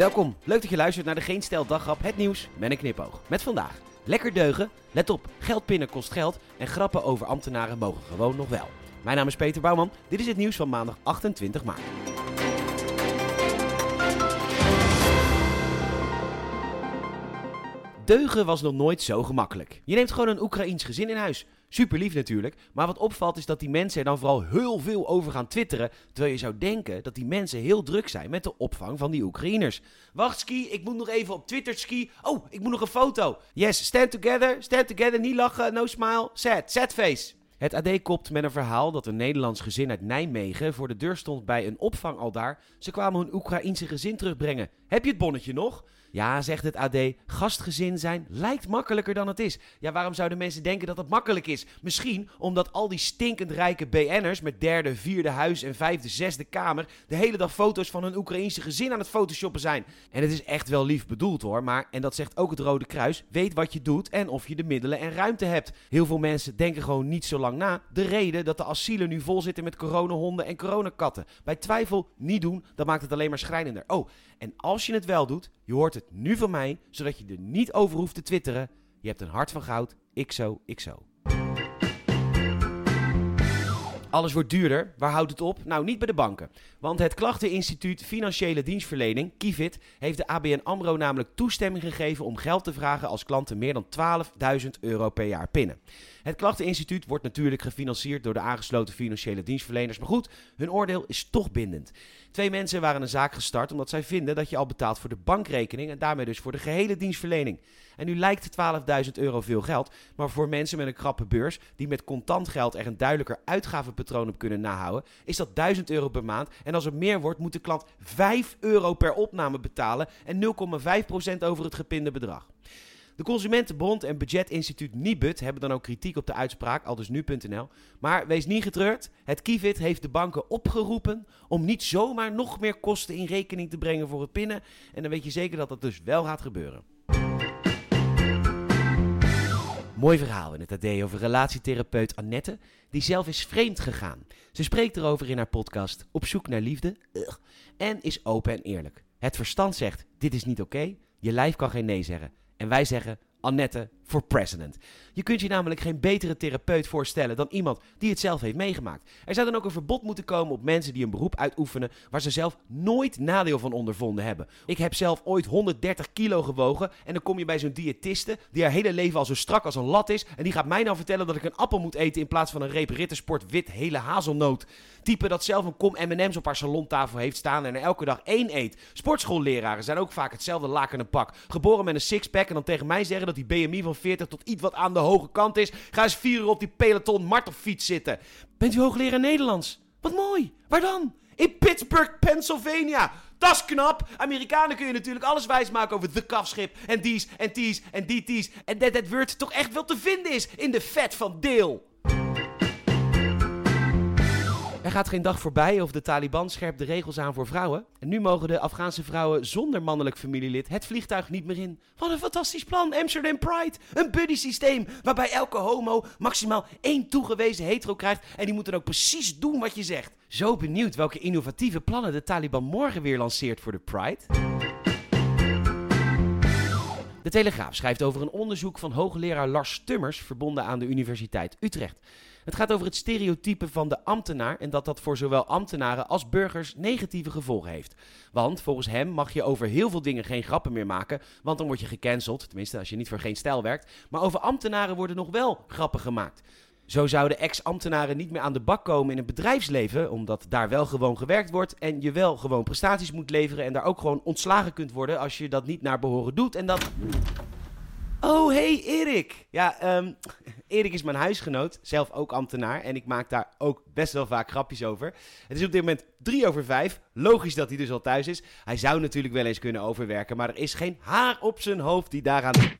Welkom, leuk dat je luistert naar de Geen Stel Daggrap, het nieuws met een knipoog. Met vandaag, lekker deugen, let op, geld pinnen kost geld en grappen over ambtenaren mogen gewoon nog wel. Mijn naam is Peter Bouwman, dit is het nieuws van maandag 28 maart. Deugen was nog nooit zo gemakkelijk. Je neemt gewoon een Oekraïens gezin in huis. Super lief natuurlijk, maar wat opvalt is dat die mensen er dan vooral heel veel over gaan twitteren, terwijl je zou denken dat die mensen heel druk zijn met de opvang van die Oekraïners. Wacht ski, ik moet nog even op Twitter ski. Oh, ik moet nog een foto. Yes, stand together, stand together, niet lachen, no smile, sad, sad face. Het AD kopt met een verhaal dat een Nederlands gezin uit Nijmegen voor de deur stond bij een opvang al daar. Ze kwamen hun Oekraïense gezin terugbrengen. Heb je het bonnetje nog? Ja, zegt het AD, gastgezin zijn lijkt makkelijker dan het is. Ja, waarom zouden mensen denken dat het makkelijk is? Misschien omdat al die stinkend rijke BN'ers met derde, vierde huis en vijfde, zesde kamer de hele dag foto's van hun Oekraïense gezin aan het photoshoppen zijn. En het is echt wel lief bedoeld hoor, maar, en dat zegt ook het Rode Kruis, weet wat je doet en of je de middelen en ruimte hebt. Heel veel mensen denken gewoon niet zo lang na. De reden dat de asielen nu vol zitten met coronahonden en coronakatten. Bij twijfel niet doen, dat maakt het alleen maar schrijnender. Oh, en als je het wel doet, je hoort het nu van mij, zodat je er niet over hoeft te twitteren. Je hebt een hart van goud, ik zo, ik zo. Alles wordt duurder. Waar houdt het op? Nou, niet bij de banken. Want het Klachteninstituut Financiële Dienstverlening, Kivit, heeft de ABN AMRO namelijk toestemming gegeven om geld te vragen als klanten meer dan 12.000 euro per jaar pinnen. Het Klachteninstituut wordt natuurlijk gefinancierd door de aangesloten financiële dienstverleners. Maar goed, hun oordeel is toch bindend. Twee mensen waren een zaak gestart omdat zij vinden dat je al betaalt voor de bankrekening en daarmee dus voor de gehele dienstverlening. En nu lijkt 12.000 euro veel geld, maar voor mensen met een krappe beurs die met contant geld er een duidelijker uitgavenpatroon op kunnen nahouden, is dat 1000 euro per maand. En als er meer wordt, moet de klant 5 euro per opname betalen en 0,5% over het gepinde bedrag. De Consumentenbond en Budgetinstituut Nibud hebben dan ook kritiek op de uitspraak, aldus nu.nl. Maar wees niet getreurd, het Kivit heeft de banken opgeroepen om niet zomaar nog meer kosten in rekening te brengen voor het pinnen. En dan weet je zeker dat dat dus wel gaat gebeuren. Mooi verhaal in het AD over relatietherapeut Annette, die zelf is vreemd gegaan. Ze spreekt erover in haar podcast Op zoek naar liefde en is open en eerlijk. Het verstand zegt: dit is niet oké, je lijf kan geen nee zeggen. En wij zeggen Annette voor president. Je kunt je namelijk geen betere therapeut voorstellen dan iemand die het zelf heeft meegemaakt. Er zou dan ook een verbod moeten komen op mensen die een beroep uitoefenen waar ze zelf nooit nadeel van ondervonden hebben. Ik heb zelf ooit 130 kilo gewogen en dan kom je bij zo'n diëtiste die haar hele leven al zo strak als een lat is en die gaat mij nou vertellen dat ik een appel moet eten in plaats van een reep Rittersport wit hele hazelnoot. Type dat zelf een kom M&M's op haar salontafel heeft staan en er elke dag één eet. Sportschoolleraren zijn ook vaak hetzelfde laken pak. Geboren met een sixpack en dan tegen mij zeggen dat die BMI van 40 tot iets wat aan de hoge kant is. Ga eens vier uur op die peloton martelfiets zitten. Bent u hoogleraar Nederlands? Wat mooi. Waar dan? In Pittsburgh, Pennsylvania. Dat is knap. Amerikanen kun je natuurlijk alles wijsmaken over de kafschip. En dies en dies en die dies. En dat het woord toch echt wel te vinden is in de vet van deel. Er gaat geen dag voorbij of de Taliban scherpt de regels aan voor vrouwen. En nu mogen de Afghaanse vrouwen zonder mannelijk familielid het vliegtuig niet meer in. Wat een fantastisch plan, Amsterdam Pride. Een buddy systeem waarbij elke homo maximaal één toegewezen hetero krijgt. En die moet dan ook precies doen wat je zegt. Zo benieuwd welke innovatieve plannen de Taliban morgen weer lanceert voor de Pride. De Telegraaf schrijft over een onderzoek van hoogleraar Lars Stummers, verbonden aan de Universiteit Utrecht. Het gaat over het stereotype van de ambtenaar en dat dat voor zowel ambtenaren als burgers negatieve gevolgen heeft. Want volgens hem mag je over heel veel dingen geen grappen meer maken, want dan word je gecanceld, tenminste als je niet voor geen stijl werkt. Maar over ambtenaren worden nog wel grappen gemaakt. Zo zouden ex-ambtenaren niet meer aan de bak komen in het bedrijfsleven, omdat daar wel gewoon gewerkt wordt en je wel gewoon prestaties moet leveren en daar ook gewoon ontslagen kunt worden als je dat niet naar behoren doet. En dat. Oh, hey Erik. Ja, um, Erik is mijn huisgenoot, zelf ook ambtenaar. En ik maak daar ook best wel vaak grapjes over. Het is op dit moment drie over vijf. Logisch dat hij dus al thuis is. Hij zou natuurlijk wel eens kunnen overwerken, maar er is geen haar op zijn hoofd die daaraan